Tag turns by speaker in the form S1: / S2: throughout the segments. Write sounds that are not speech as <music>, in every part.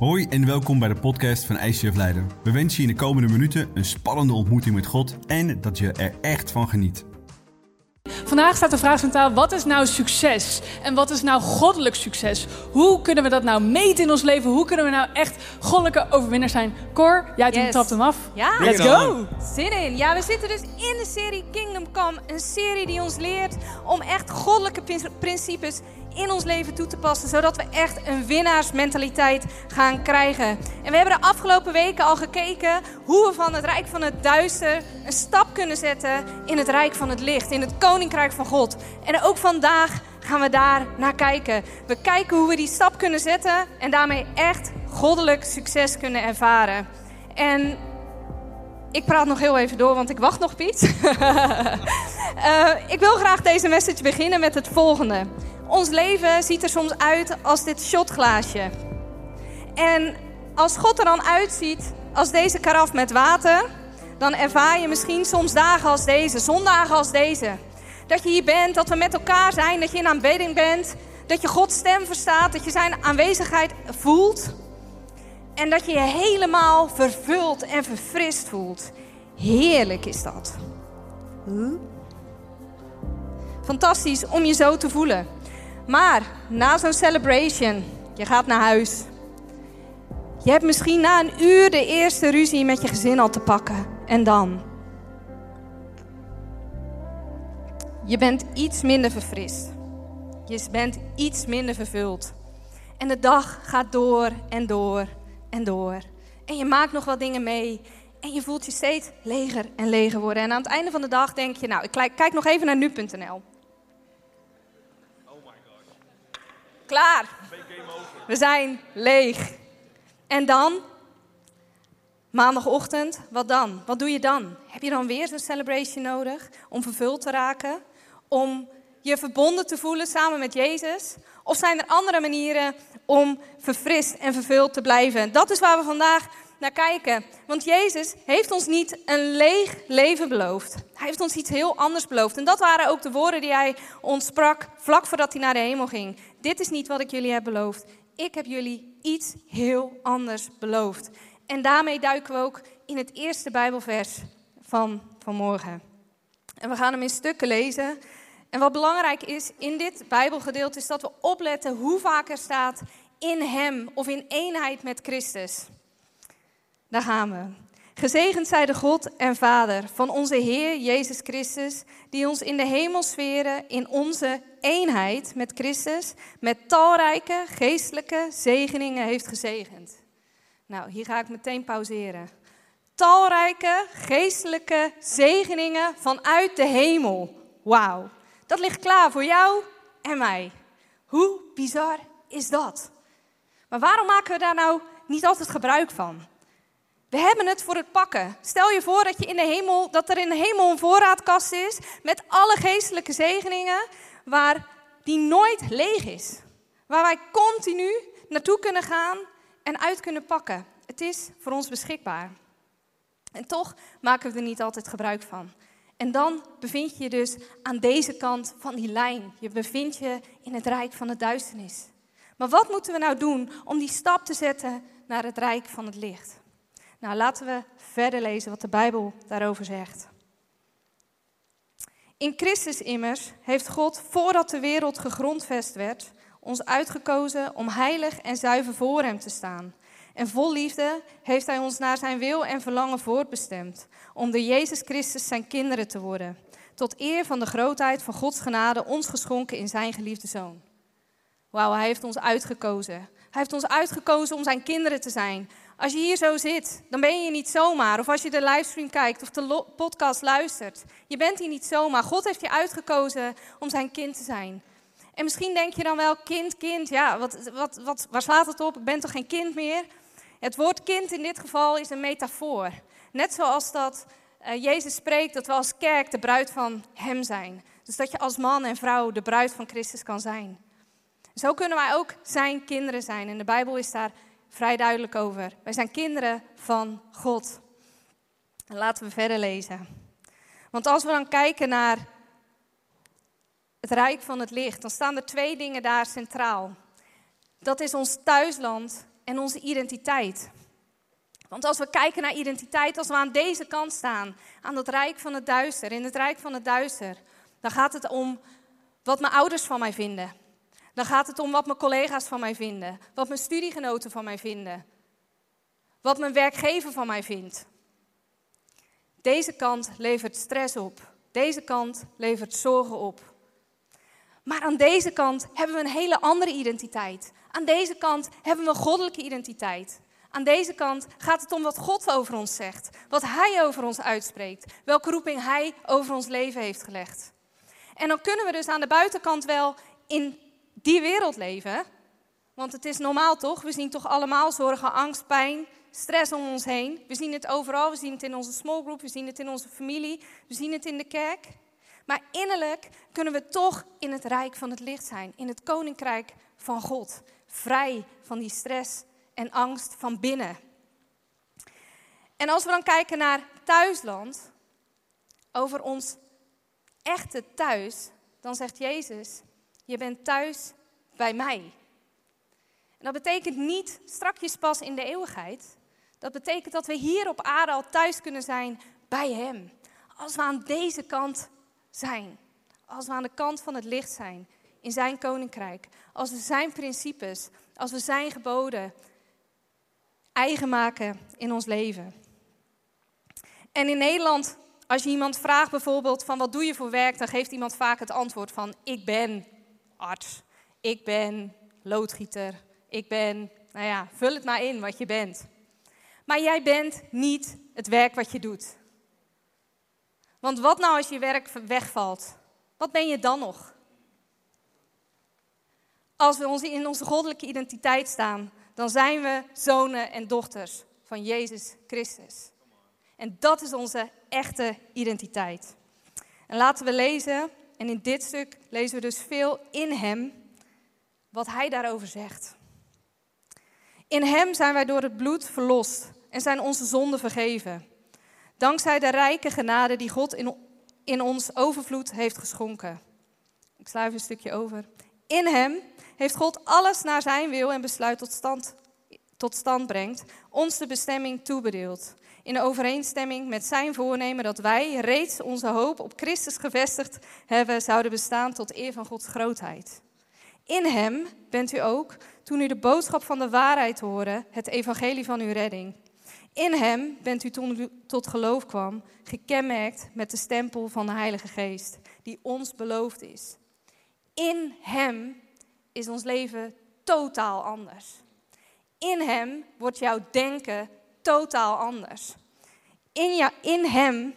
S1: Hoi en welkom bij de podcast van ICF Leiden. We wensen je in de komende minuten een spannende ontmoeting met God en dat je er echt van geniet.
S2: Vandaag staat de vraag centraal: wat is nou succes? En wat is nou goddelijk succes? Hoe kunnen we dat nou meten in ons leven? Hoe kunnen we nou echt goddelijke overwinnaars zijn? Cor, jij yes. trapt hem af.
S3: Ja,
S2: let's go!
S3: Zin in. Ja, we zitten dus in de serie Kingdom Come. Een serie die ons leert om echt goddelijke principes in ons leven toe te passen, zodat we echt een winnaarsmentaliteit gaan krijgen. En we hebben de afgelopen weken al gekeken hoe we van het rijk van het duister een stap kunnen zetten in het rijk van het licht, in het koninkrijk van God. En ook vandaag gaan we daar naar kijken. We kijken hoe we die stap kunnen zetten en daarmee echt goddelijk succes kunnen ervaren. En ik praat nog heel even door, want ik wacht nog, Piet. uh, <laughs> ik wil graag deze message beginnen met het volgende. Ons leven ziet er soms uit als dit shotglaasje. En als God er dan uitziet als deze karaf met water, dan ervaar je misschien soms dagen als deze, zondagen als deze. Dat je hier bent, dat we met elkaar zijn, dat je in aanbidding bent, dat je Gods stem verstaat, dat je zijn aanwezigheid voelt. En dat je je helemaal vervuld en verfrist voelt. Heerlijk is dat. Fantastisch om je zo te voelen. Maar na zo'n celebration, je gaat naar huis. Je hebt misschien na een uur de eerste ruzie met je gezin al te pakken. En dan? Je bent iets minder verfrist. Je bent iets minder vervuld. En de dag gaat door en door en door. En je maakt nog wat dingen mee. En je voelt je steeds leger en leger worden. En aan het einde van de dag denk je, nou, ik kijk nog even naar nu.nl. Klaar. We zijn leeg. En dan? Maandagochtend, wat dan? Wat doe je dan? Heb je dan weer zo'n celebration nodig om vervuld te raken? Om je verbonden te voelen samen met Jezus? Of zijn er andere manieren om verfrist en vervuld te blijven? Dat is waar we vandaag naar kijken. Want Jezus heeft ons niet een leeg leven beloofd. Hij heeft ons iets heel anders beloofd. En dat waren ook de woorden die hij ons sprak vlak voordat hij naar de hemel ging. Dit is niet wat ik jullie heb beloofd. Ik heb jullie iets heel anders beloofd. En daarmee duiken we ook in het eerste Bijbelvers van vanmorgen. En we gaan hem in stukken lezen. En wat belangrijk is in dit Bijbelgedeelte is dat we opletten hoe vaak er staat in Hem of in eenheid met Christus. Daar gaan we. Gezegend zij de God en Vader van onze Heer Jezus Christus, die ons in de hemelsferen in onze eenheid met Christus, met talrijke geestelijke zegeningen heeft gezegend. Nou, hier ga ik meteen pauzeren. Talrijke geestelijke zegeningen vanuit de hemel. Wauw, dat ligt klaar voor jou en mij. Hoe bizar is dat? Maar waarom maken we daar nou niet altijd gebruik van? We hebben het voor het pakken. Stel je voor dat, je in de hemel, dat er in de hemel een voorraadkast is met alle geestelijke zegeningen, waar die nooit leeg is. Waar wij continu naartoe kunnen gaan en uit kunnen pakken. Het is voor ons beschikbaar. En toch maken we er niet altijd gebruik van. En dan bevind je je dus aan deze kant van die lijn. Je bevindt je in het rijk van de duisternis. Maar wat moeten we nou doen om die stap te zetten naar het rijk van het licht? Nou, laten we verder lezen wat de Bijbel daarover zegt. In Christus immers heeft God, voordat de wereld gegrondvest werd, ons uitgekozen om heilig en zuiver voor Hem te staan. En vol liefde heeft Hij ons naar Zijn wil en verlangen voortbestemd, om door Jezus Christus Zijn kinderen te worden, tot eer van de grootheid van Gods genade ons geschonken in Zijn geliefde Zoon. Wauw, Hij heeft ons uitgekozen. Hij heeft ons uitgekozen om Zijn kinderen te zijn. Als je hier zo zit, dan ben je niet zomaar. Of als je de livestream kijkt of de podcast luistert. Je bent hier niet zomaar. God heeft je uitgekozen om zijn kind te zijn. En misschien denk je dan wel, kind, kind, ja, wat, wat, wat, waar slaat het op? Ik ben toch geen kind meer? Het woord kind in dit geval is een metafoor. Net zoals dat uh, Jezus spreekt dat we als kerk de bruid van Hem zijn. Dus dat je als man en vrouw de bruid van Christus kan zijn. Zo kunnen wij ook zijn kinderen zijn. En de Bijbel is daar vrij duidelijk over. Wij zijn kinderen van God. En laten we verder lezen. Want als we dan kijken naar het rijk van het licht, dan staan er twee dingen daar centraal. Dat is ons thuisland en onze identiteit. Want als we kijken naar identiteit, als we aan deze kant staan, aan het rijk van het duister, in het rijk van het duister, dan gaat het om wat mijn ouders van mij vinden. Dan gaat het om wat mijn collega's van mij vinden, wat mijn studiegenoten van mij vinden, wat mijn werkgever van mij vindt. Deze kant levert stress op. Deze kant levert zorgen op. Maar aan deze kant hebben we een hele andere identiteit. Aan deze kant hebben we een goddelijke identiteit. Aan deze kant gaat het om wat God over ons zegt, wat Hij over ons uitspreekt, welke roeping Hij over ons leven heeft gelegd. En dan kunnen we dus aan de buitenkant wel in die wereld leven, want het is normaal toch? We zien toch allemaal zorgen, angst, pijn, stress om ons heen. We zien het overal, we zien het in onze small group, we zien het in onze familie, we zien het in de kerk. Maar innerlijk kunnen we toch in het rijk van het licht zijn, in het koninkrijk van God, vrij van die stress en angst van binnen. En als we dan kijken naar thuisland, over ons echte thuis, dan zegt Jezus, je bent thuis bij mij. En dat betekent niet strakjes pas in de eeuwigheid. Dat betekent dat we hier op aarde al thuis kunnen zijn bij Hem. Als we aan deze kant zijn. Als we aan de kant van het licht zijn in Zijn koninkrijk. Als we Zijn principes, als we Zijn geboden eigen maken in ons leven. En in Nederland, als je iemand vraagt bijvoorbeeld van wat doe je voor werk, dan geeft iemand vaak het antwoord van ik ben arts, ik ben loodgieter, ik ben, nou ja, vul het maar in wat je bent. Maar jij bent niet het werk wat je doet. Want wat nou als je werk wegvalt? Wat ben je dan nog? Als we in onze goddelijke identiteit staan, dan zijn we zonen en dochters van Jezus Christus. En dat is onze echte identiteit. En laten we lezen, en in dit stuk lezen we dus veel in Hem, wat Hij daarover zegt. In Hem zijn wij door het bloed verlost en zijn onze zonden vergeven. Dankzij de rijke genade die God in, in ons overvloed heeft geschonken. Ik sla een stukje over. In Hem heeft God alles naar Zijn wil en besluit tot stand, tot stand brengt, ons de bestemming toebedeeld. In overeenstemming met Zijn voornemen dat wij reeds onze hoop op Christus gevestigd hebben, zouden bestaan tot eer van Gods grootheid. In Hem bent u ook, toen u de boodschap van de waarheid hoorde, het evangelie van uw redding. In Hem bent u toen u tot geloof kwam, gekenmerkt met de stempel van de Heilige Geest, die ons beloofd is. In Hem is ons leven totaal anders. In Hem wordt jouw denken totaal anders. In, ja, in Hem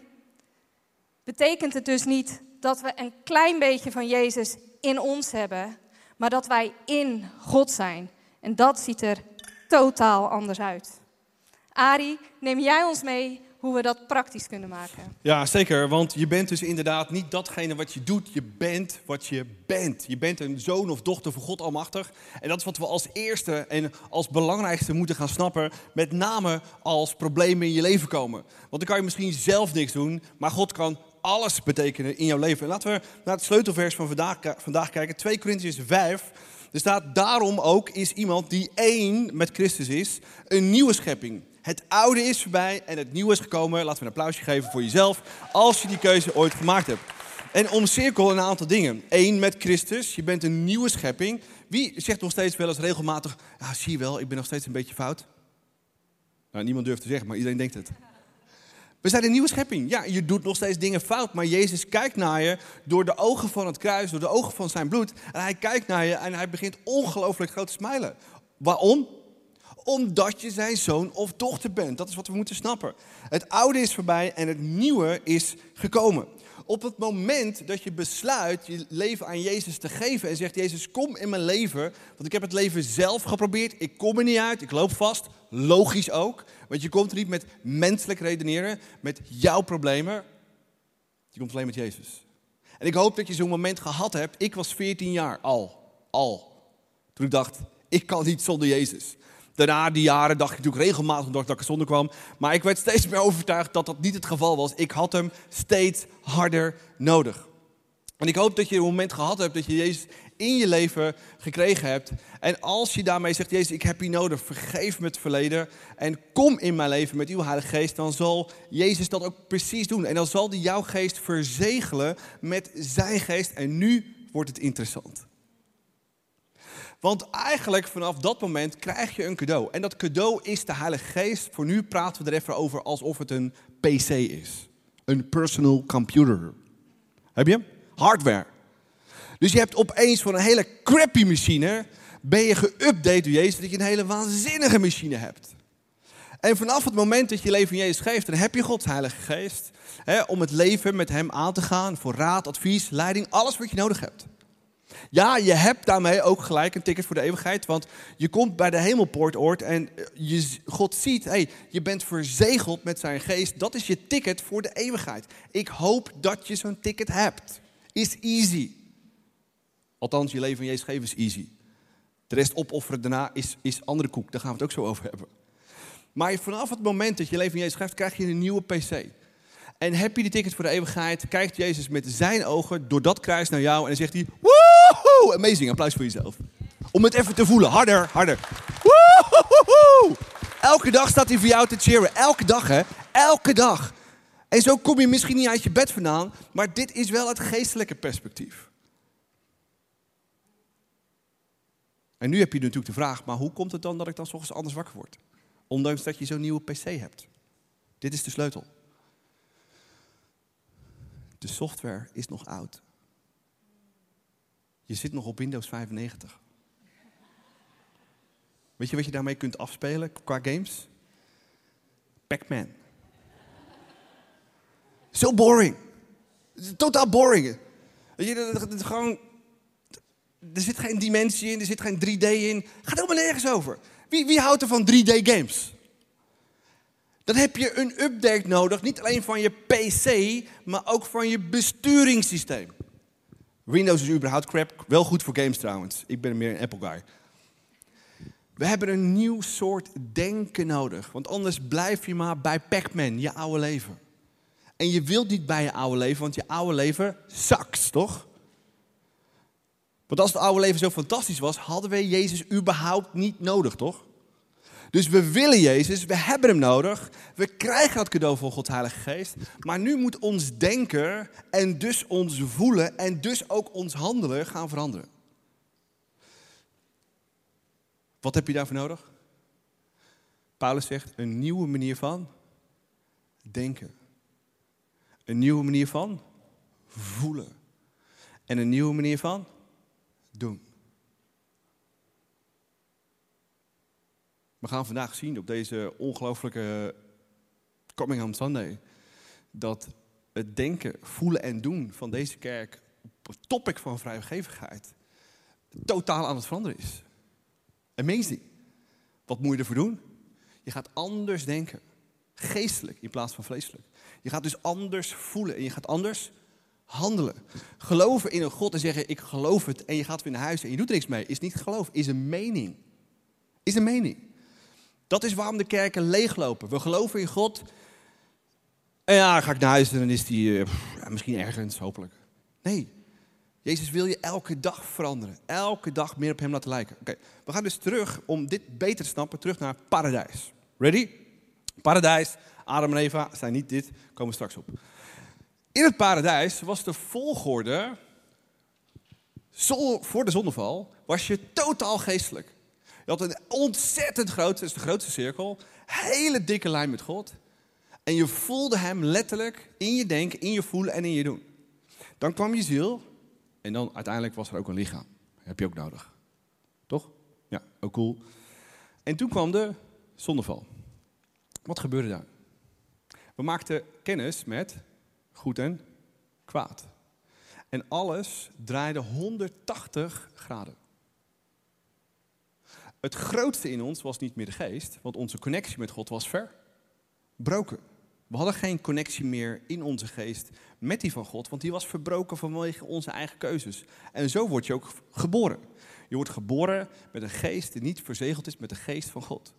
S3: betekent het dus niet dat we een klein beetje van Jezus in ons hebben, maar dat wij in God zijn. En dat ziet er totaal anders uit. Ari, neem jij ons mee hoe we dat praktisch kunnen maken?
S1: Ja, zeker. Want je bent dus inderdaad niet datgene wat je doet. Je bent wat je bent. Je bent een zoon of dochter van God Almachtig. En dat is wat we als eerste en als belangrijkste moeten gaan snappen. Met name als problemen in je leven komen. Want dan kan je misschien zelf niks doen, maar God kan alles betekenen in jouw leven. En laten we naar het sleutelvers van vandaag, vandaag kijken. 2 Corinthians 5. Er staat, daarom ook is iemand die één met Christus is, een nieuwe schepping. Het oude is voorbij en het nieuwe is gekomen. Laten we een applausje geven voor jezelf als je die keuze ooit gemaakt hebt. En omcirkel een aantal dingen. Eén, met Christus. Je bent een nieuwe schepping. Wie zegt nog steeds wel eens regelmatig... Ja, zie je wel, ik ben nog steeds een beetje fout. Nou, niemand durft te zeggen, maar iedereen denkt het. We zijn een nieuwe schepping. Ja, je doet nog steeds dingen fout, maar Jezus kijkt naar je door de ogen van het kruis, door de ogen van zijn bloed. En hij kijkt naar je en hij begint ongelooflijk groot te smijlen. Waarom? Omdat je zijn zoon of dochter bent. Dat is wat we moeten snappen. Het oude is voorbij en het nieuwe is gekomen. Op het moment dat je besluit je leven aan Jezus te geven en zegt: Jezus, kom in mijn leven. Want ik heb het leven zelf geprobeerd. Ik kom er niet uit. Ik loop vast. Logisch ook. Want je komt er niet met menselijk redeneren, met jouw problemen. Je komt alleen met Jezus. En ik hoop dat je zo'n moment gehad hebt. Ik was 14 jaar al. Al. Toen ik dacht: ik kan niet zonder Jezus. Daarna, die jaren, dacht ik natuurlijk regelmatig dat ik er zonder kwam. Maar ik werd steeds meer overtuigd dat dat niet het geval was. Ik had hem steeds harder nodig. En ik hoop dat je een moment gehad hebt dat je Jezus in je leven gekregen hebt. En als je daarmee zegt, Jezus, ik heb je nodig, vergeef me het verleden en kom in mijn leven met uw Heilige Geest, dan zal Jezus dat ook precies doen. En dan zal hij jouw geest verzegelen met zijn geest. En nu wordt het interessant. Want eigenlijk vanaf dat moment krijg je een cadeau. En dat cadeau is de Heilige Geest. Voor nu praten we er even over alsof het een PC is. Een personal computer. Heb je? Hardware. Dus je hebt opeens voor een hele crappy machine, ben je geüpdate door Jezus, dat je een hele waanzinnige machine hebt. En vanaf het moment dat je leven in Jezus geeft, dan heb je Gods Heilige Geest. Hè, om het leven met Hem aan te gaan, voor raad, advies, leiding, alles wat je nodig hebt. Ja, je hebt daarmee ook gelijk een ticket voor de eeuwigheid. Want je komt bij de hemelpoortoord en je, God ziet, hey, je bent verzegeld met zijn geest. Dat is je ticket voor de eeuwigheid. Ik hoop dat je zo'n ticket hebt. Is easy. Althans, je leven in Jezus geven is easy. De rest opofferen daarna is, is andere koek. Daar gaan we het ook zo over hebben. Maar vanaf het moment dat je leven in Jezus geeft, krijg je een nieuwe PC. En heb je die ticket voor de eeuwigheid, kijkt Jezus met zijn ogen door dat kruis naar jou en dan zegt hij, amazing, applaus voor jezelf. Om het even te voelen, harder, harder. Elke dag staat hij voor jou te cheeren, elke dag hè, elke dag. En zo kom je misschien niet uit je bed vandaan, maar dit is wel het geestelijke perspectief. En nu heb je natuurlijk de vraag, maar hoe komt het dan dat ik dan s ochtends anders wakker word? Ondanks dat je zo'n nieuwe PC hebt. Dit is de sleutel. De software is nog oud. Je zit nog op Windows 95. Weet je wat je daarmee kunt afspelen qua games? Pac-Man. Zo boring. Totaal boring. Je, gewoon, er zit geen dimensie in, er zit geen 3D in. Gaat helemaal nergens over. Wie, wie houdt er van 3D games? Dan heb je een update nodig, niet alleen van je PC, maar ook van je besturingssysteem. Windows is überhaupt crap, wel goed voor games trouwens. Ik ben meer een Apple guy. We hebben een nieuw soort denken nodig, want anders blijf je maar bij Pac-Man, je oude leven. En je wilt niet bij je oude leven, want je oude leven sucks, toch? Want als het oude leven zo fantastisch was, hadden we Jezus überhaupt niet nodig, toch? Dus we willen Jezus, we hebben hem nodig. We krijgen het cadeau van Gods Heilige Geest. Maar nu moet ons denken en dus ons voelen en dus ook ons handelen gaan veranderen. Wat heb je daarvoor nodig? Paulus zegt een nieuwe manier van denken. Een nieuwe manier van voelen. En een nieuwe manier van doen. We gaan vandaag zien op deze ongelooflijke Coming Home Sunday dat het denken, voelen en doen van deze kerk op het topic van vrijgevigheid totaal aan het veranderen is. Amazing. Wat moet je ervoor doen? Je gaat anders denken. Geestelijk in plaats van vleeselijk. Je gaat dus anders voelen en je gaat anders handelen. Geloven in een God en zeggen ik geloof het en je gaat weer naar huis en je doet er niks mee, is niet geloof, is een mening. Is een mening. Dat is waarom de kerken leeglopen. We geloven in God. En ja, ga ik naar huis en dan is die uh, misschien ergens, hopelijk. Nee, Jezus wil je elke dag veranderen. Elke dag meer op hem laten lijken. Oké, we gaan dus terug, om dit beter te snappen, terug naar paradijs. Ready? Paradijs, Adam en Eva zijn niet dit, komen we straks op. In het paradijs was de volgorde, voor de zonneval, was je totaal geestelijk. Je had een ontzettend groot, dat is de grootste cirkel, hele dikke lijn met God. En je voelde hem letterlijk in je denken, in je voelen en in je doen. Dan kwam je ziel en dan uiteindelijk was er ook een lichaam. Dat heb je ook nodig. Toch? Ja, ook cool. En toen kwam de zondeval. Wat gebeurde daar? We maakten kennis met goed en kwaad. En alles draaide 180 graden. Het grootste in ons was niet meer de geest, want onze connectie met God was verbroken. We hadden geen connectie meer in onze geest met die van God, want die was verbroken vanwege onze eigen keuzes. En zo word je ook geboren. Je wordt geboren met een geest die niet verzegeld is met de geest van God.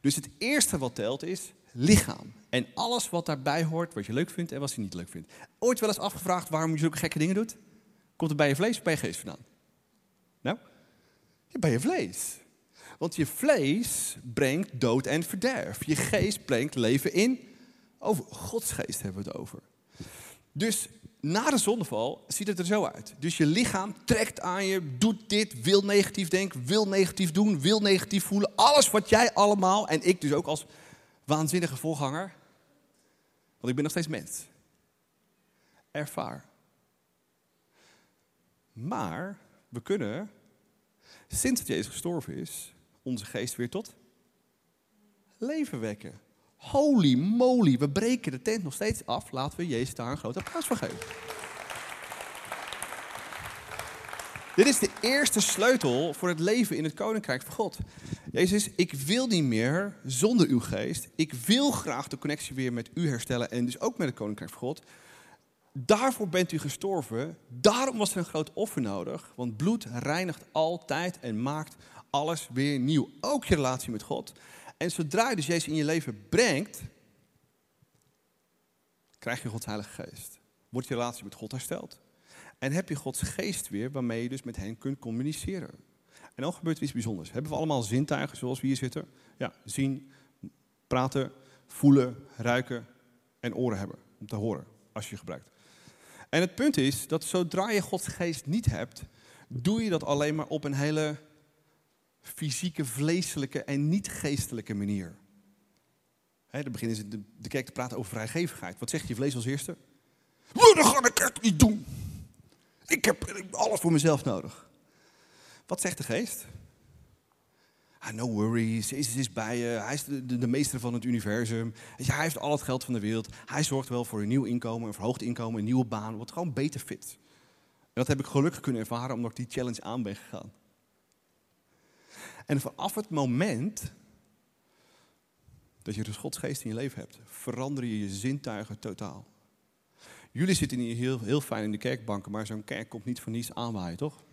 S1: Dus het eerste wat telt is lichaam. En alles wat daarbij hoort, wat je leuk vindt en wat je niet leuk vindt. Ooit wel eens afgevraagd waarom je zulke gekke dingen doet? Komt het bij je vlees of bij je geest vandaan? Nou, ja, bij je vlees. Want je vlees brengt dood en verderf. Je geest brengt leven in. Over Gods geest hebben we het over. Dus na de zondeval ziet het er zo uit. Dus je lichaam trekt aan je, doet dit, wil negatief denken, wil negatief doen, wil negatief voelen. Alles wat jij allemaal, en ik dus ook als waanzinnige voorganger, want ik ben nog steeds mens, ervaar. Maar we kunnen, sinds dat Jezus gestorven is, onze geest weer tot leven wekken. Holy moly, we breken de tent nog steeds af. Laten we Jezus daar een groot applaus voor geven. Dit is de eerste sleutel voor het leven in het koninkrijk van God. Jezus, ik wil niet meer zonder uw geest. Ik wil graag de connectie weer met u herstellen en dus ook met het koninkrijk van God. Daarvoor bent u gestorven. Daarom was er een groot offer nodig. Want bloed reinigt altijd en maakt alles weer nieuw. Ook je relatie met God. En zodra je dus Jezus in je leven brengt, krijg je Gods Heilige Geest. Wordt je relatie met God hersteld. En heb je Gods Geest weer waarmee je dus met hen kunt communiceren. En dan gebeurt er iets bijzonders. Hebben we allemaal zintuigen zoals we hier zitten? Ja, zien, praten, voelen, ruiken en oren hebben. Om te horen, als je gebruikt. En het punt is dat zodra je Gods Geest niet hebt, doe je dat alleen maar op een hele fysieke, vleeselijke en niet geestelijke manier. He, dan beginnen ze de, kerk te praten over vrijgevigheid. Wat zegt je vlees als eerste? Dat ga ik echt niet doen. Ik heb alles voor mezelf nodig. Wat zegt de geest? Ah, no worries, Jezus is bij je, hij is de, de, de meester van het universum. hij heeft al het geld van de wereld. Hij zorgt wel voor een nieuw inkomen, een verhoogd inkomen, een nieuwe baan, wat gewoon beter fit. En dat heb ik gelukkig kunnen ervaren omdat ik die challenge aan ben gegaan. En vanaf het moment dat je dus Gods geest in je leven hebt, verander je je zintuigen totaal. Jullie zitten hier heel, heel fijn in de kerkbanken, maar zo'n kerk komt niet voor niets aanwaaien, toch?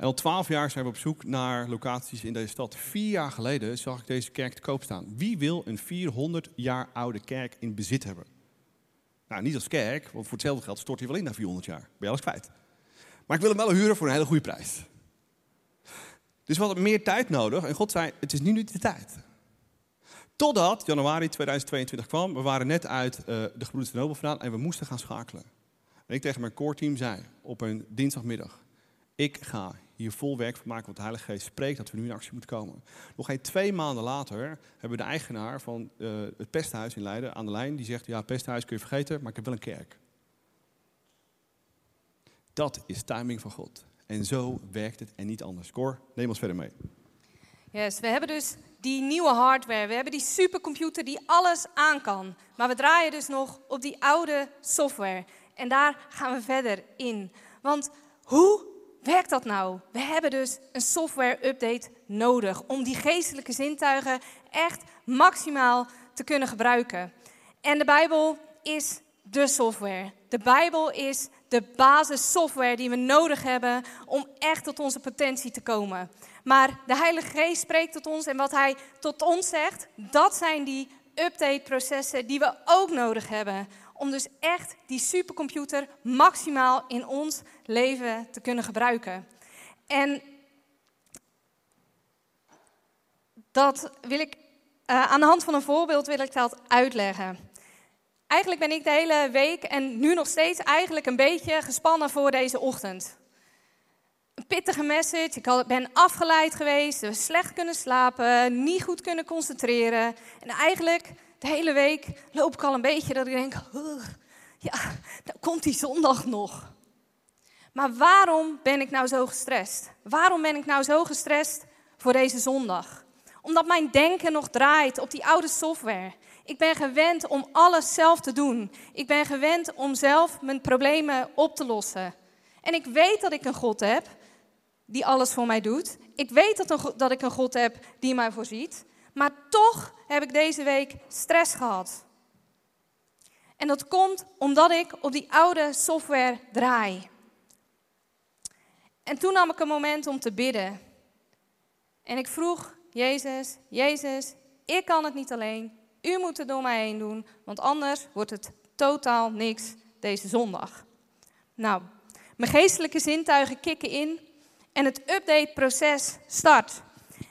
S1: En al twaalf jaar zijn we op zoek naar locaties in deze stad. Vier jaar geleden zag ik deze kerk te koop staan. Wie wil een 400 jaar oude kerk in bezit hebben? Nou, niet als kerk, want voor hetzelfde geld stort hij wel in na 400 jaar. Ben je alles kwijt. Maar ik wil hem wel huren voor een hele goede prijs. Dus we hadden meer tijd nodig en God zei, het is nu niet de tijd. Totdat januari 2022 kwam, we waren net uit uh, de Gebroeders Nobel vandaan en we moesten gaan schakelen. En ik tegen mijn core team zei op een dinsdagmiddag, ik ga hier vol werk van maken, want de Heilige Geest spreekt dat we nu in actie moeten komen. Nog geen twee maanden later hebben we de eigenaar van uh, het pesthuis in Leiden aan de lijn, die zegt, ja, pesthuis kun je vergeten, maar ik heb wel een kerk. Dat is timing van God. En zo werkt het en niet anders. Cor, neem ons verder mee.
S3: Yes, we hebben dus die nieuwe hardware. We hebben die supercomputer die alles aan kan. Maar we draaien dus nog op die oude software. En daar gaan we verder in. Want hoe werkt dat nou? We hebben dus een software-update nodig om die geestelijke zintuigen echt maximaal te kunnen gebruiken. En de Bijbel is de software. De Bijbel is de basissoftware die we nodig hebben om echt tot onze potentie te komen. Maar de Heilige Geest spreekt tot ons en wat Hij tot ons zegt, dat zijn die update-processen die we ook nodig hebben. Om dus echt die supercomputer maximaal in ons leven te kunnen gebruiken. En dat wil ik, uh, aan de hand van een voorbeeld wil ik dat uitleggen. Eigenlijk ben ik de hele week en nu nog steeds eigenlijk een beetje gespannen voor deze ochtend. Een pittige message, ik ben afgeleid geweest, slecht kunnen slapen, niet goed kunnen concentreren. En eigenlijk de hele week loop ik al een beetje dat ik denk, ja, dan komt die zondag nog. Maar waarom ben ik nou zo gestrest? Waarom ben ik nou zo gestrest voor deze zondag? Omdat mijn denken nog draait op die oude software. Ik ben gewend om alles zelf te doen. Ik ben gewend om zelf mijn problemen op te lossen. En ik weet dat ik een God heb die alles voor mij doet. Ik weet dat, dat ik een God heb die mij voorziet. Maar toch heb ik deze week stress gehad. En dat komt omdat ik op die oude software draai. En toen nam ik een moment om te bidden. En ik vroeg Jezus, Jezus, ik kan het niet alleen. U moet het door mij heen doen, want anders wordt het totaal niks deze zondag. Nou, Mijn geestelijke zintuigen kicken in en het update-proces start.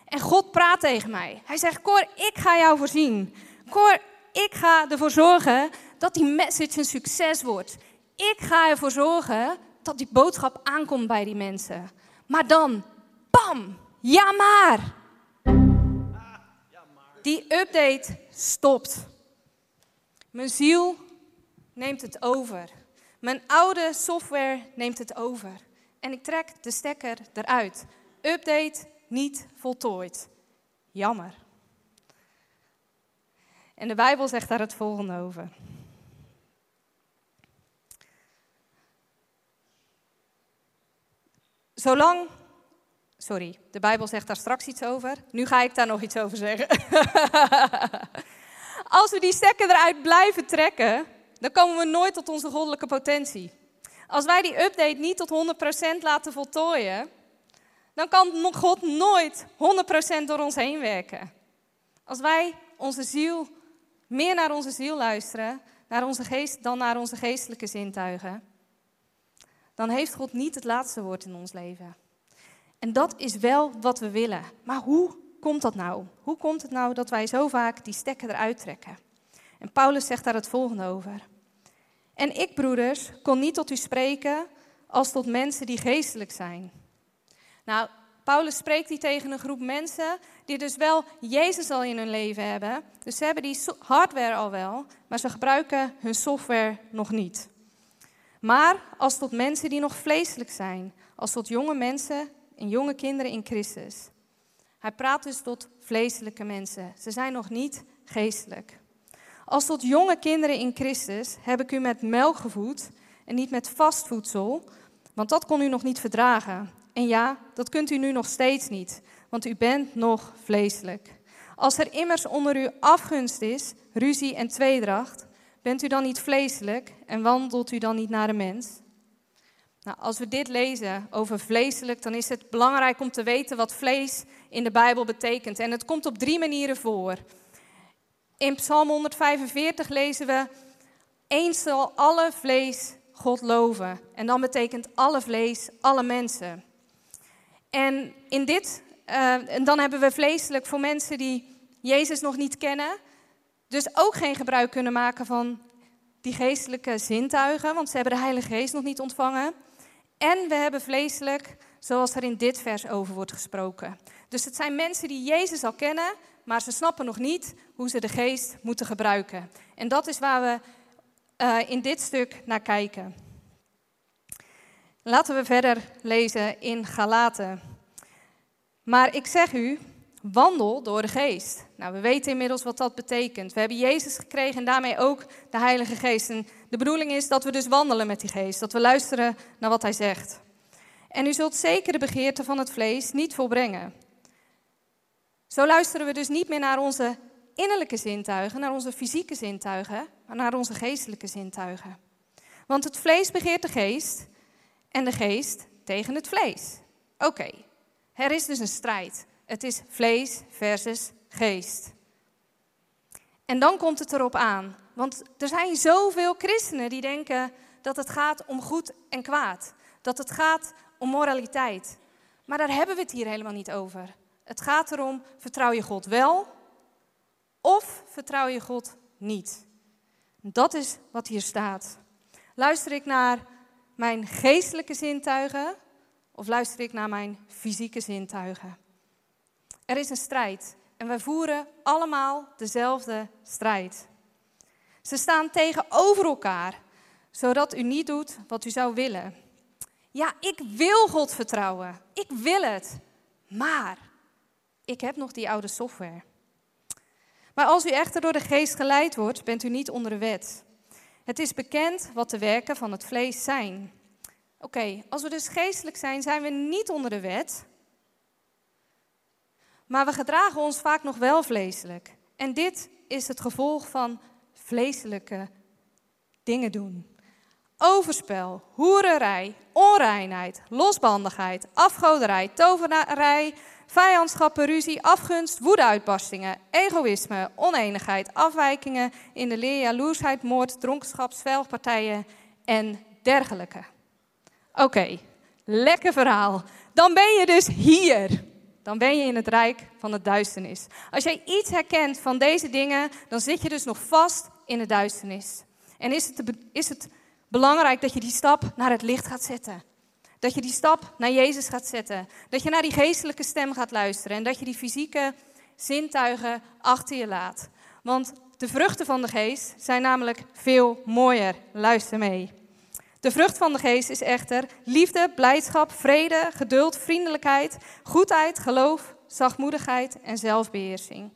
S3: En God praat tegen mij. Hij zegt: Cor, ik ga jou voorzien. Cor, ik ga ervoor zorgen dat die message een succes wordt. Ik ga ervoor zorgen dat die boodschap aankomt bij die mensen. Maar dan, bam, ja maar. Die update stopt. Mijn ziel neemt het over. Mijn oude software neemt het over. En ik trek de stekker eruit. Update niet voltooid. Jammer. En de Bijbel zegt daar het volgende over. Zolang. Sorry, de Bijbel zegt daar straks iets over. Nu ga ik daar nog iets over zeggen. <laughs> Als we die stekker eruit blijven trekken, dan komen we nooit tot onze goddelijke potentie. Als wij die update niet tot 100% laten voltooien, dan kan God nooit 100% door ons heen werken. Als wij onze ziel, meer naar onze ziel luisteren naar onze geest, dan naar onze geestelijke zintuigen, dan heeft God niet het laatste woord in ons leven. En dat is wel wat we willen. Maar hoe komt dat nou? Hoe komt het nou dat wij zo vaak die stekker eruit trekken? En Paulus zegt daar het volgende over. En ik, broeders, kon niet tot u spreken als tot mensen die geestelijk zijn. Nou, Paulus spreekt hier tegen een groep mensen die dus wel Jezus al in hun leven hebben. Dus ze hebben die hardware al wel, maar ze gebruiken hun software nog niet. Maar als tot mensen die nog vleeselijk zijn, als tot jonge mensen en jonge kinderen in Christus. Hij praat dus tot vleeselijke mensen. Ze zijn nog niet geestelijk. Als tot jonge kinderen in Christus heb ik u met melk gevoed en niet met vast voedsel, want dat kon u nog niet verdragen. En ja, dat kunt u nu nog steeds niet, want u bent nog vleeselijk. Als er immers onder u afgunst is, ruzie en tweedracht, bent u dan niet vleeselijk en wandelt u dan niet naar de mens? Nou, als we dit lezen over vleeselijk, dan is het belangrijk om te weten wat vlees in de Bijbel betekent. En het komt op drie manieren voor. In Psalm 145 lezen we: Eens zal alle vlees God loven. En dan betekent alle vlees alle mensen. En in dit, en dan hebben we vleeselijk voor mensen die Jezus nog niet kennen, dus ook geen gebruik kunnen maken van die geestelijke zintuigen, want ze hebben de Heilige Geest nog niet ontvangen. En we hebben vleeselijk, zoals er in dit vers over wordt gesproken. Dus het zijn mensen die Jezus al kennen, maar ze snappen nog niet hoe ze de geest moeten gebruiken. En dat is waar we uh, in dit stuk naar kijken. Laten we verder lezen in Galaten. Maar ik zeg u, wandel door de geest. Nou, we weten inmiddels wat dat betekent. We hebben Jezus gekregen en daarmee ook de Heilige Geest. En de bedoeling is dat we dus wandelen met die geest, dat we luisteren naar wat hij zegt. En u zult zeker de begeerte van het vlees niet volbrengen. Zo luisteren we dus niet meer naar onze innerlijke zintuigen, naar onze fysieke zintuigen, maar naar onze geestelijke zintuigen. Want het vlees begeert de geest en de geest tegen het vlees. Oké, er is dus een strijd. Het is vlees versus geest. En dan komt het erop aan. Want er zijn zoveel christenen die denken dat het gaat om goed en kwaad. Dat het gaat om moraliteit. Maar daar hebben we het hier helemaal niet over. Het gaat erom, vertrouw je God wel of vertrouw je God niet? Dat is wat hier staat. Luister ik naar mijn geestelijke zintuigen of luister ik naar mijn fysieke zintuigen? Er is een strijd en wij voeren allemaal dezelfde strijd. Ze staan tegenover elkaar, zodat u niet doet wat u zou willen. Ja, ik wil God vertrouwen. Ik wil het. Maar ik heb nog die oude software. Maar als u echter door de geest geleid wordt, bent u niet onder de wet. Het is bekend wat de werken van het vlees zijn. Oké, als we dus geestelijk zijn, zijn we niet onder de wet. Maar we gedragen ons vaak nog wel vleeselijk. En dit is het gevolg van vleeselijke dingen doen. Overspel, hoererij, onreinheid, losbandigheid, afgoderij, tovenarij, Vijandschappen, ruzie, afgunst, woedeuitbarstingen, egoïsme, oneenigheid, afwijkingen in de leer, jaloersheid, moord, dronkenschap, spelpartijen en dergelijke. Oké, lekker verhaal. Dan ben je dus hier. Dan ben je in het rijk van de duisternis. Als jij iets herkent van deze dingen, dan zit je dus nog vast in de duisternis. En is het, is het belangrijk dat je die stap naar het licht gaat zetten. Dat je die stap naar Jezus gaat zetten. Dat je naar die geestelijke stem gaat luisteren. En dat je die fysieke zintuigen achter je laat. Want de vruchten van de geest zijn namelijk veel mooier. Luister mee. De vrucht van de geest is echter liefde, blijdschap, vrede, geduld, vriendelijkheid, goedheid, geloof, zachtmoedigheid en zelfbeheersing.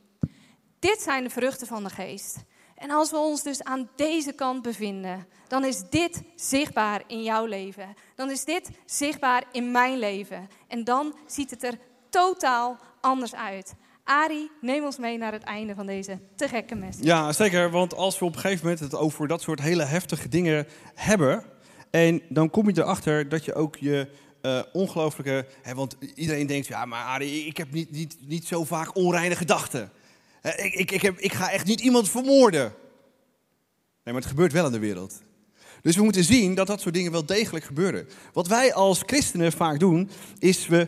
S3: Dit zijn de vruchten van de geest. En als we ons dus aan deze kant bevinden, dan is dit zichtbaar in jouw leven. Dan is dit zichtbaar in mijn leven. En dan ziet het er totaal anders uit. Ari, neem ons mee naar het einde van deze te gekke message.
S1: Ja, zeker. Want als we op een gegeven moment het over dat soort hele heftige dingen hebben. En dan kom je erachter dat je ook je uh, ongelooflijke. Hè, want iedereen denkt, ja, maar Ari, ik heb niet, niet, niet zo vaak onreine gedachten. Ik, ik, ik, heb, ik ga echt niet iemand vermoorden. Nee, maar het gebeurt wel in de wereld. Dus we moeten zien dat dat soort dingen wel degelijk gebeuren. Wat wij als christenen vaak doen, is we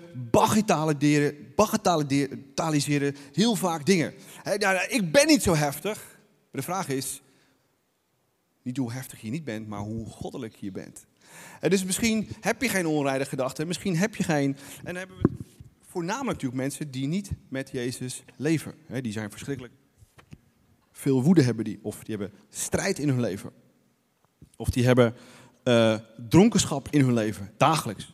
S1: bagatelliseren heel vaak dingen. nou, nou, ik ben niet zo heftig. Maar de vraag is, niet hoe heftig je niet bent, maar hoe goddelijk je bent. En dus misschien heb je geen onreine gedachten, misschien heb je geen... En hebben we voornamelijk natuurlijk mensen die niet met Jezus leven. die zijn verschrikkelijk. Veel woede hebben die, of die hebben strijd in hun leven. Of die hebben uh, dronkenschap in hun leven, dagelijks.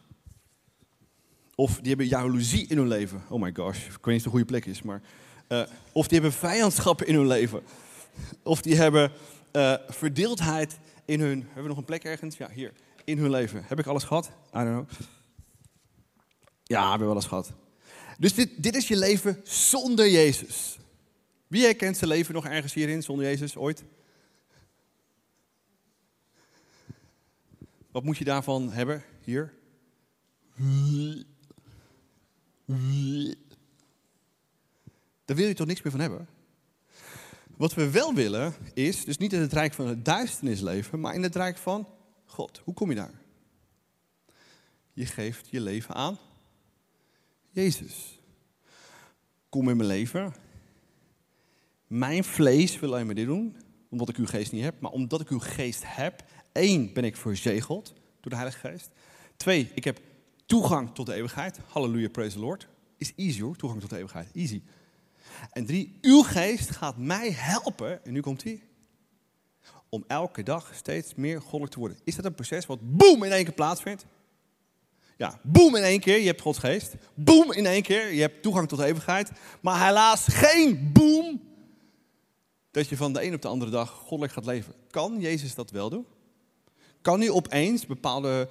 S1: Of die hebben jaloezie in hun leven. Oh my gosh, ik weet niet of het de goede plek is. Maar, uh, of die hebben vijandschappen in hun leven. Of die hebben uh, verdeeldheid in hun... Hebben we nog een plek ergens? Ja, hier. In hun leven. Heb ik alles gehad? I don't know. Ja, hebben we alles gehad. Dus dit, dit is je leven zonder Jezus. Wie herkent zijn leven nog ergens hierin zonder Jezus ooit? Wat moet je daarvan hebben hier? Daar wil je toch niks meer van hebben? Wat we wel willen is, dus niet in het rijk van het duisternis leven, maar in het rijk van God. Hoe kom je daar? Je geeft je leven aan Jezus. Kom in mijn leven. Mijn vlees wil alleen maar dit doen, omdat ik uw geest niet heb. Maar omdat ik uw geest heb, één, ben ik verzegeld door de Heilige Geest. Twee, ik heb toegang tot de eeuwigheid. Halleluja, praise the Lord. Is easy hoor, toegang tot de eeuwigheid. Easy. En drie, uw geest gaat mij helpen, en nu komt hij, om elke dag steeds meer goddelijk te worden. Is dat een proces wat boem in één keer plaatsvindt? Ja, boem in één keer, je hebt Gods geest. Boem in één keer, je hebt toegang tot de eeuwigheid. Maar helaas geen boem dat je van de een op de andere dag goddelijk gaat leven. Kan Jezus dat wel doen? Kan hij opeens bepaalde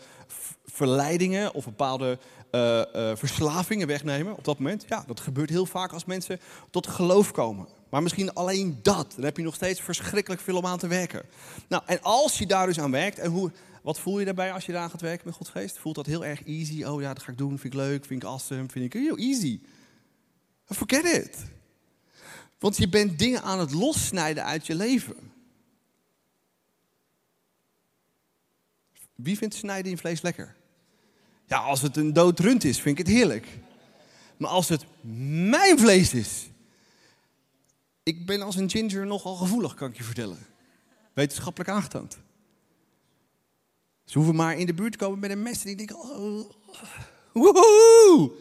S1: verleidingen of bepaalde uh, uh, verslavingen wegnemen op dat moment? Ja, dat gebeurt heel vaak als mensen tot geloof komen. Maar misschien alleen dat. Dan heb je nog steeds verschrikkelijk veel om aan te werken. Nou, en als je daar dus aan werkt, en hoe, wat voel je daarbij als je daar gaat werken met Gods geest? Voelt dat heel erg easy? Oh ja, dat ga ik doen, vind ik leuk, vind ik awesome, vind ik heel easy. Forget it. Want je bent dingen aan het lossnijden uit je leven. Wie vindt snijden in vlees lekker? Ja, als het een dood rund is, vind ik het heerlijk. Maar als het mijn vlees is. Ik ben als een ginger nogal gevoelig, kan ik je vertellen. Wetenschappelijk aangetoond. Ze hoeven maar in de buurt te komen met een mes en ik denk, oh, woehoe.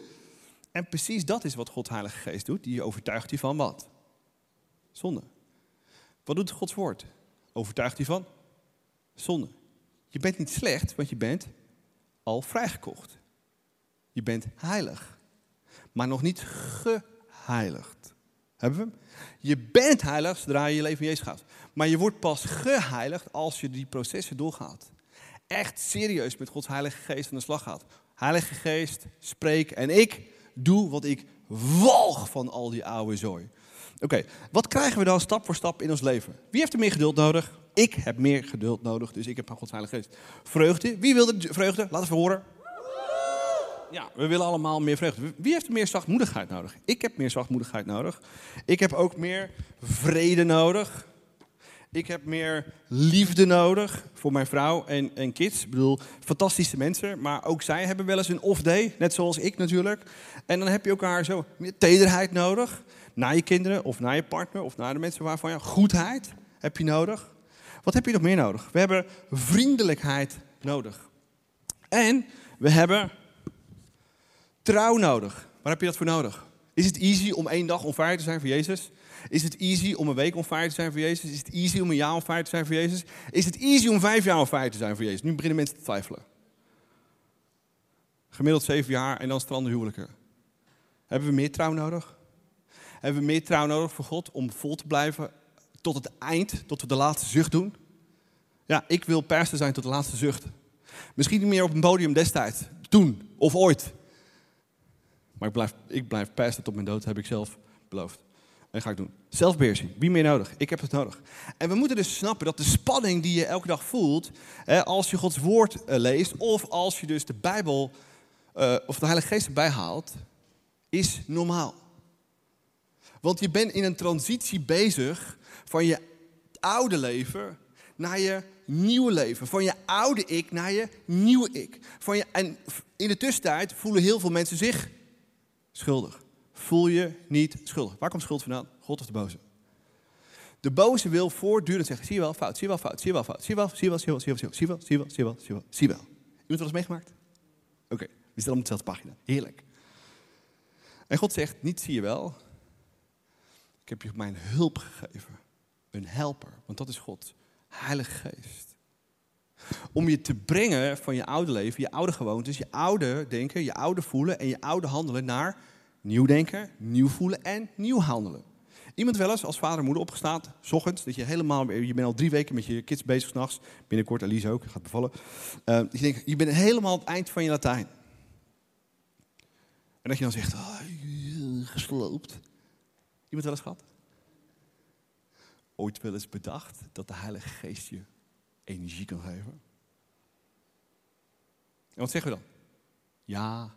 S1: En precies dat is wat God Heilige Geest doet. Die overtuigt je van wat? Zonde. Wat doet Gods woord? Overtuigt je van? Zonde. Je bent niet slecht, want je bent al vrijgekocht. Je bent heilig, maar nog niet geheiligd. Hebben we hem? Je bent heilig zodra je je leven in Jezus gaat. Maar je wordt pas geheiligd als je die processen doorgaat. Echt serieus met Gods Heilige Geest aan de slag gaat. Heilige Geest, spreek en ik doe wat ik walg van al die oude zooi. Oké, wat krijgen we dan stap voor stap in ons leven? Wie heeft er meer geduld nodig? Ik heb meer geduld nodig, dus ik heb Gods Heilige Geest. Vreugde. Wie wil de vreugde? Laat even horen. Ja, we willen allemaal meer vreugde. Wie heeft er meer zachtmoedigheid nodig? Ik heb meer zachtmoedigheid nodig. Ik heb ook meer vrede nodig. Ik heb meer liefde nodig voor mijn vrouw en, en kids. Ik bedoel, fantastische mensen, maar ook zij hebben wel eens een off-day, net zoals ik natuurlijk. En dan heb je elkaar zo meer tederheid nodig. Naar je kinderen of naar je partner of naar de mensen waarvan je goedheid heb je nodig. Wat heb je nog meer nodig? We hebben vriendelijkheid nodig. En we hebben trouw nodig. Waar heb je dat voor nodig? Is het easy om één dag onvaardig te zijn voor Jezus? Is het easy om een week onvaardig te zijn voor Jezus? Is het easy om een jaar onvaardig te zijn voor Jezus? Is het easy om vijf jaar onvaardig te zijn voor Jezus? Nu beginnen mensen te twijfelen. Gemiddeld zeven jaar en dan stranden huwelijken. Hebben we meer trouw nodig? Hebben we meer trouw nodig voor God om vol te blijven tot het eind, tot we de laatste zucht doen? Ja, ik wil persen zijn tot de laatste zucht. Misschien niet meer op een podium destijds, toen of ooit. Maar ik blijf, ik blijf persen tot mijn dood, heb ik zelf beloofd. En ga ik doen. Zelfbeheersing. Wie meer nodig? Ik heb het nodig. En we moeten dus snappen dat de spanning die je elke dag voelt, hè, als je Gods woord eh, leest, of als je dus de Bijbel uh, of de Heilige Geest erbij haalt, is normaal. Want je bent in een transitie bezig van je oude leven naar je nieuwe leven. Van je oude ik naar je nieuwe ik. Van je, en in de tussentijd voelen heel veel mensen zich schuldig. Voel je niet schuldig. Waar komt schuld vandaan? God of de boze? De boze wil voortdurend zeggen, zie je wel, fout, zie je wel, fout, zie je wel, fout, zie je wel, zie je wel, zie je wel, zie je wel, zie je wel, zie je wel, zie je wel, zie je wel. Iemand wel eens meegemaakt? Oké, we zitten op dezelfde pagina. Heerlijk. En God zegt, niet zie je wel, ik heb je mijn hulp gegeven. Een helper, want dat is God. Heilige Geest. Om je te brengen van je oude leven, je oude gewoontes, je oude denken, je oude voelen en je oude handelen naar nieuw denken, nieuw voelen en nieuw handelen. Iemand wel eens als vader en moeder opgestaan, s ochtends, dat je helemaal, je bent al drie weken met je kids bezig s'nachts, binnenkort Alice ook, gaat bevallen. Uh, je denkt, je bent helemaal aan het eind van je Latijn. En dat je dan zegt, oh, gesloopt. Iemand wel eens gehad? Ooit wel eens bedacht dat de Heilige Geest je energie kan geven? En wat zeggen we dan? Ja,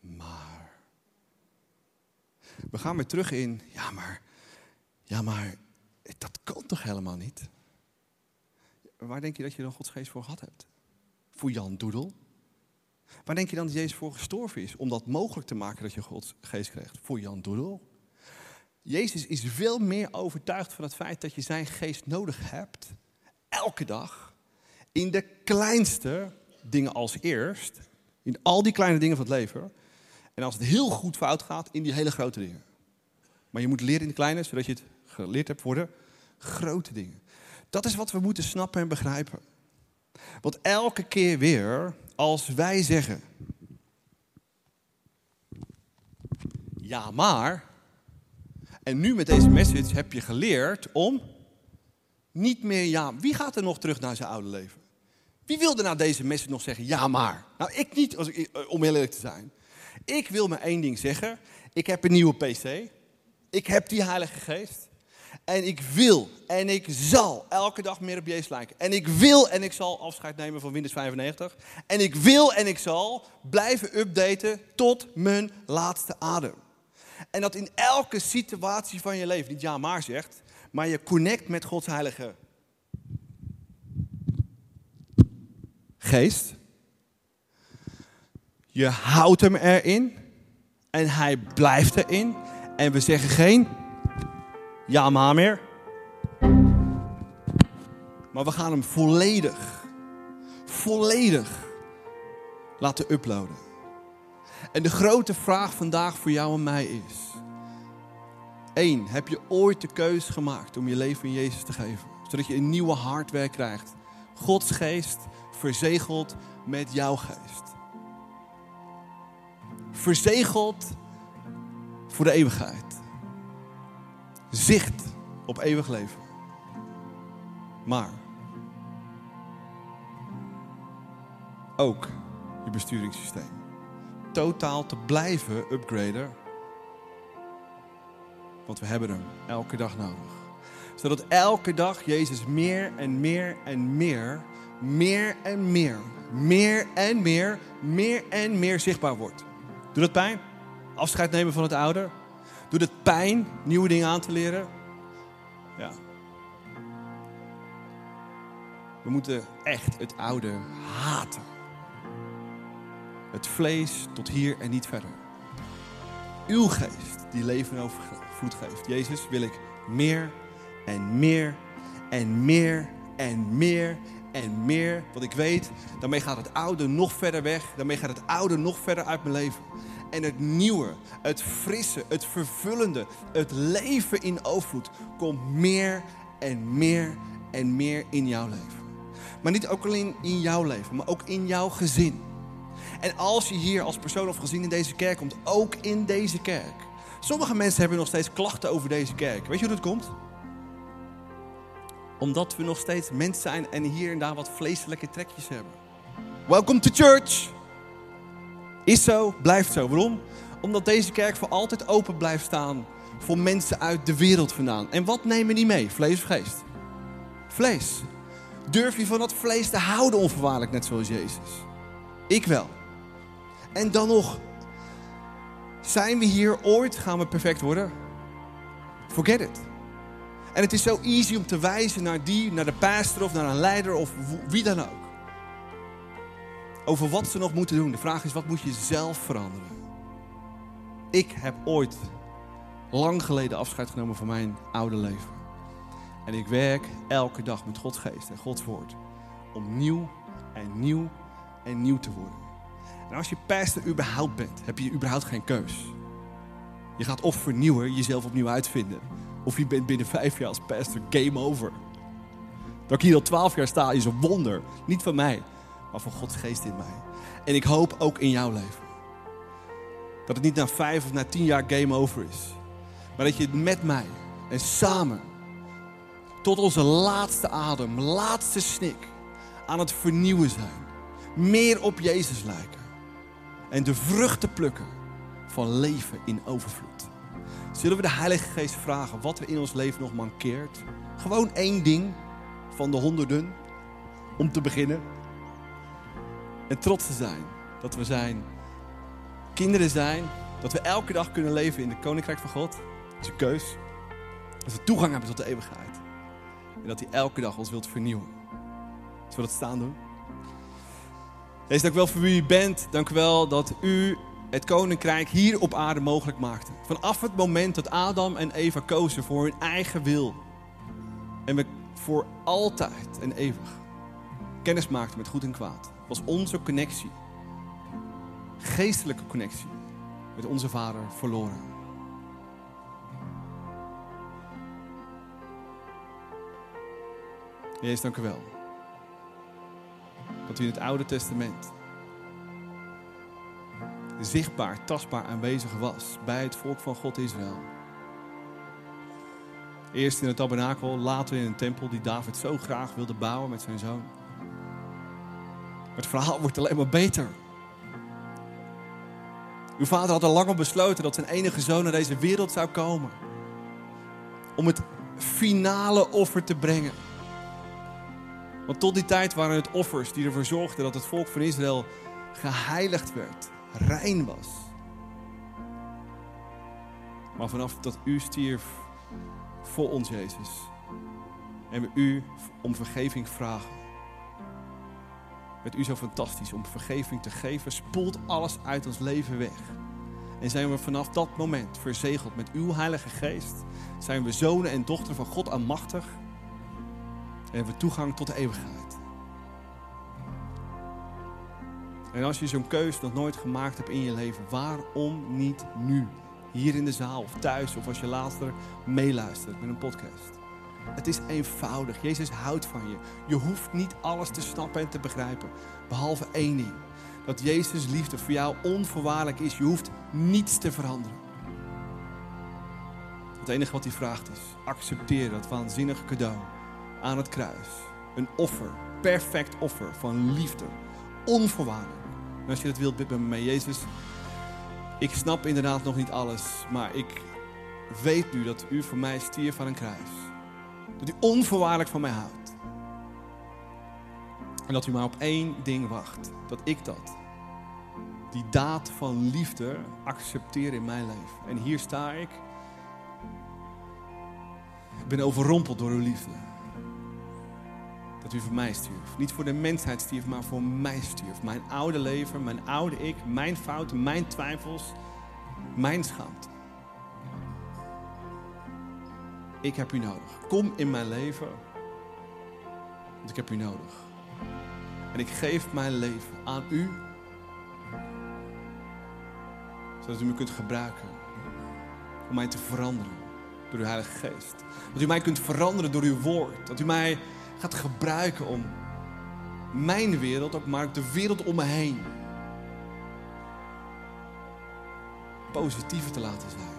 S1: maar. We gaan weer terug in, ja maar, ja maar, dat kan toch helemaal niet? Waar denk je dat je dan Gods geest voor gehad hebt? Voor Jan Doedel? Waar denk je dan dat Jezus voor gestorven is? Om dat mogelijk te maken dat je Gods geest krijgt? Voor Jan Doedel? Jezus is veel meer overtuigd van het feit dat je zijn geest nodig hebt. Elke dag. In de kleinste dingen als eerst. In al die kleine dingen van het leven. En als het heel goed fout gaat, in die hele grote dingen. Maar je moet leren in de kleine, zodat je het geleerd hebt voor de grote dingen. Dat is wat we moeten snappen en begrijpen. Want elke keer weer, als wij zeggen: Ja, maar. En nu met deze message heb je geleerd om niet meer ja. Wie gaat er nog terug naar zijn oude leven? Wie wilde na deze message nog zeggen ja, maar? Nou, ik niet, als ik, eh, om heel eerlijk te zijn. Ik wil maar één ding zeggen. Ik heb een nieuwe PC. Ik heb die Heilige Geest. En ik wil en ik zal elke dag meer op Jezus lijken. En ik wil en ik zal afscheid nemen van Windows 95. En ik wil en ik zal blijven updaten tot mijn laatste adem. En dat in elke situatie van je leven, niet ja maar zegt, maar je connect met Gods Heilige Geest. Je houdt hem erin en hij blijft erin. En we zeggen geen ja maar meer. Maar we gaan hem volledig, volledig laten uploaden. En de grote vraag vandaag voor jou en mij is: 1. Heb je ooit de keuze gemaakt om je leven in Jezus te geven? Zodat je een nieuwe hardware krijgt. Gods geest verzegeld met jouw geest. Verzegeld voor de eeuwigheid. Zicht op eeuwig leven. Maar ook je besturingssysteem. Totaal te blijven upgraden. Want we hebben hem elke dag nodig. Zodat elke dag Jezus meer en meer en meer, meer en meer, meer en meer, meer en meer zichtbaar wordt. Doet het pijn? Afscheid nemen van het oude? Doet het pijn nieuwe dingen aan te leren? Ja. We moeten echt het oude haten. Het vlees tot hier en niet verder. Uw geest die leven en overvloed geeft. Jezus, wil ik meer en meer en meer en meer en meer. Want ik weet, daarmee gaat het oude nog verder weg. Daarmee gaat het oude nog verder uit mijn leven. En het nieuwe, het frisse, het vervullende, het leven in overvloed komt meer en meer en meer in jouw leven. Maar niet ook alleen in jouw leven, maar ook in jouw gezin. En als je hier als persoon of gezin in deze kerk komt, ook in deze kerk. Sommige mensen hebben nog steeds klachten over deze kerk. Weet je hoe dat komt? Omdat we nog steeds mensen zijn en hier en daar wat vleeselijke trekjes hebben. Welcome to church! Is zo, blijft zo. Waarom? Omdat deze kerk voor altijd open blijft staan voor mensen uit de wereld vandaan. En wat nemen die mee? Vlees of geest? Vlees. Durf je van dat vlees te houden onvoorwaardelijk, net zoals Jezus? Ik wel. En dan nog, zijn we hier ooit, gaan we perfect worden? Forget it. En het is zo easy om te wijzen naar die, naar de pastor of naar een leider of wie dan ook. Over wat ze nog moeten doen. De vraag is, wat moet je zelf veranderen? Ik heb ooit lang geleden afscheid genomen van mijn oude leven. En ik werk elke dag met Gods geest en Gods woord. Om nieuw en nieuw en nieuw te worden. En als je pastor überhaupt bent, heb je überhaupt geen keus. Je gaat of vernieuwen, jezelf opnieuw uitvinden. Of je bent binnen vijf jaar als pastor game over. Dat ik hier al twaalf jaar sta is een wonder. Niet van mij, maar van Gods geest in mij. En ik hoop ook in jouw leven. Dat het niet na vijf of na tien jaar game over is. Maar dat je het met mij en samen tot onze laatste adem, laatste snik aan het vernieuwen zijn. Meer op Jezus lijken. En de vruchten plukken van leven in overvloed. Zullen we de Heilige Geest vragen wat er in ons leven nog mankeert? Gewoon één ding van de honderden om te beginnen. En trots te zijn dat we zijn kinderen zijn. Dat we elke dag kunnen leven in de Koninkrijk van God. Dat is een keus. Dat we toegang hebben tot de eeuwigheid. En dat hij elke dag ons wilt vernieuwen. Zullen we dat staan doen? Wees dank wel voor wie u bent. Dank u wel dat u het koninkrijk hier op aarde mogelijk maakte. Vanaf het moment dat Adam en Eva kozen voor hun eigen wil. En we voor altijd en eeuwig kennis maakten met goed en kwaad. Was onze connectie, geestelijke connectie, met onze vader verloren. Jezus, dank u wel. Dat u in het Oude Testament zichtbaar, tastbaar aanwezig was bij het volk van God Israël. Eerst in het tabernakel, later in een tempel die David zo graag wilde bouwen met zijn zoon. Het verhaal wordt alleen maar beter. Uw vader had al lang al besloten dat zijn enige zoon naar deze wereld zou komen. Om het finale offer te brengen. Want tot die tijd waren het offers die ervoor zorgden dat het volk van Israël geheiligd werd, rein was. Maar vanaf dat u stierf voor ons, Jezus, en we u om vergeving vragen. Met u zo fantastisch om vergeving te geven, spoelt alles uit ons leven weg. En zijn we vanaf dat moment verzegeld met uw Heilige Geest, zijn we zonen en dochteren van God almachtig en hebben we toegang tot de eeuwigheid. En als je zo'n keus nog nooit gemaakt hebt in je leven, waarom niet nu? Hier in de zaal of thuis of als je later meeluistert met een podcast. Het is eenvoudig. Jezus houdt van je. Je hoeft niet alles te snappen en te begrijpen. Behalve één ding. Dat Jezus liefde voor jou onvoorwaardelijk is. Je hoeft niets te veranderen. Het enige wat hij vraagt is: accepteer dat waanzinnige cadeau aan het kruis. Een offer, perfect offer van liefde, onvoorwaardelijk. En als je dat wilt, bid met me. Jezus, ik snap inderdaad nog niet alles, maar ik weet nu dat u voor mij stierf van een kruis. Dat u onvoorwaardelijk van mij houdt. En dat u maar op één ding wacht. Dat ik dat, die daad van liefde, accepteer in mijn leven. En hier sta ik. Ik ben overrompeld door uw liefde. Dat u voor mij stierf. Niet voor de mensheid stierf, maar voor mij stierf. Mijn oude leven, mijn oude ik, mijn fouten, mijn twijfels, mijn schaamte. Ik heb u nodig. Kom in mijn leven, want ik heb u nodig. En ik geef mijn leven aan u, zodat u me kunt gebruiken om mij te veranderen door uw Heilige Geest. Dat u mij kunt veranderen door uw woord. Dat u mij gaat gebruiken om mijn wereld, ook maar de wereld om me heen, positiever te laten zijn.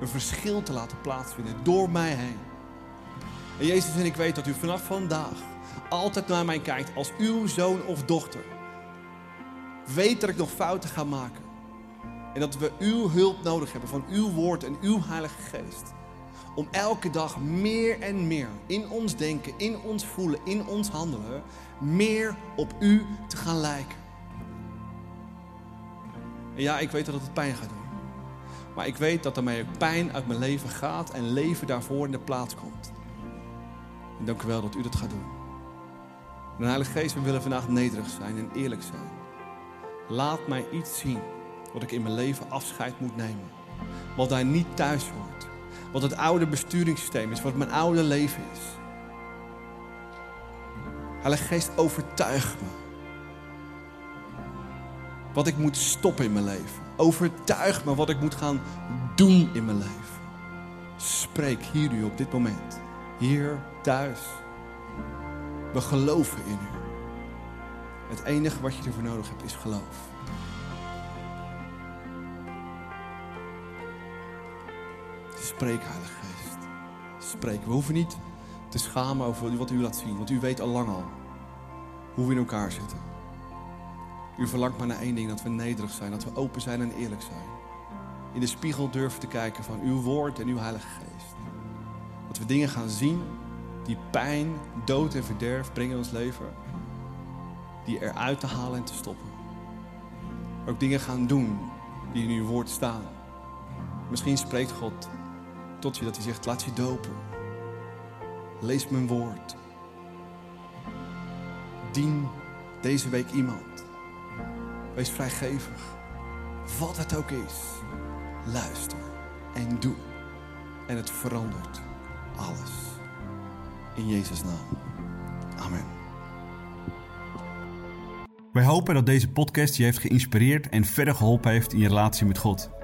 S1: Een verschil te laten plaatsvinden door mij heen. En Jezus en ik weet dat u vanaf vandaag altijd naar mij kijkt als uw zoon of dochter. Weet dat ik nog fouten ga maken. En dat we uw hulp nodig hebben van uw woord en uw Heilige Geest. Om elke dag meer en meer in ons denken, in ons voelen, in ons handelen, meer op u te gaan lijken. En ja, ik weet dat het pijn gaat doen. Maar ik weet dat daarmee pijn uit mijn leven gaat en leven daarvoor in de plaats komt. En dank u wel dat u dat gaat doen. En Heilige Geest, we willen vandaag nederig zijn en eerlijk zijn. Laat mij iets zien wat ik in mijn leven afscheid moet nemen. Wat daar niet thuis hoort. Wat het oude besturingssysteem is, wat mijn oude leven is. Heilige Geest, overtuig me. Wat ik moet stoppen in mijn leven. Overtuig me wat ik moet gaan doen in mijn leven. Spreek hier nu op dit moment. Hier, thuis. We geloven in u. Het enige wat je ervoor nodig hebt is geloof. Spreek, Heilige Geest. Spreek. We hoeven niet te schamen over wat u laat zien, want u weet al lang al hoe we in elkaar zitten. U verlangt maar naar één ding, dat we nederig zijn, dat we open zijn en eerlijk zijn. In de spiegel durven te kijken van uw woord en uw Heilige Geest. Dat we dingen gaan zien die pijn, dood en verderf brengen in ons leven. Die eruit te halen en te stoppen. Ook dingen gaan doen die in uw woord staan. Misschien spreekt God tot je dat hij zegt, laat je dopen. Lees mijn woord. Dien deze week iemand. Wees vrijgevig. Wat het ook is. Luister en doe. En het verandert alles. In Jezus' naam. Amen.
S4: Wij hopen dat deze podcast je heeft geïnspireerd en verder geholpen heeft in je relatie met God.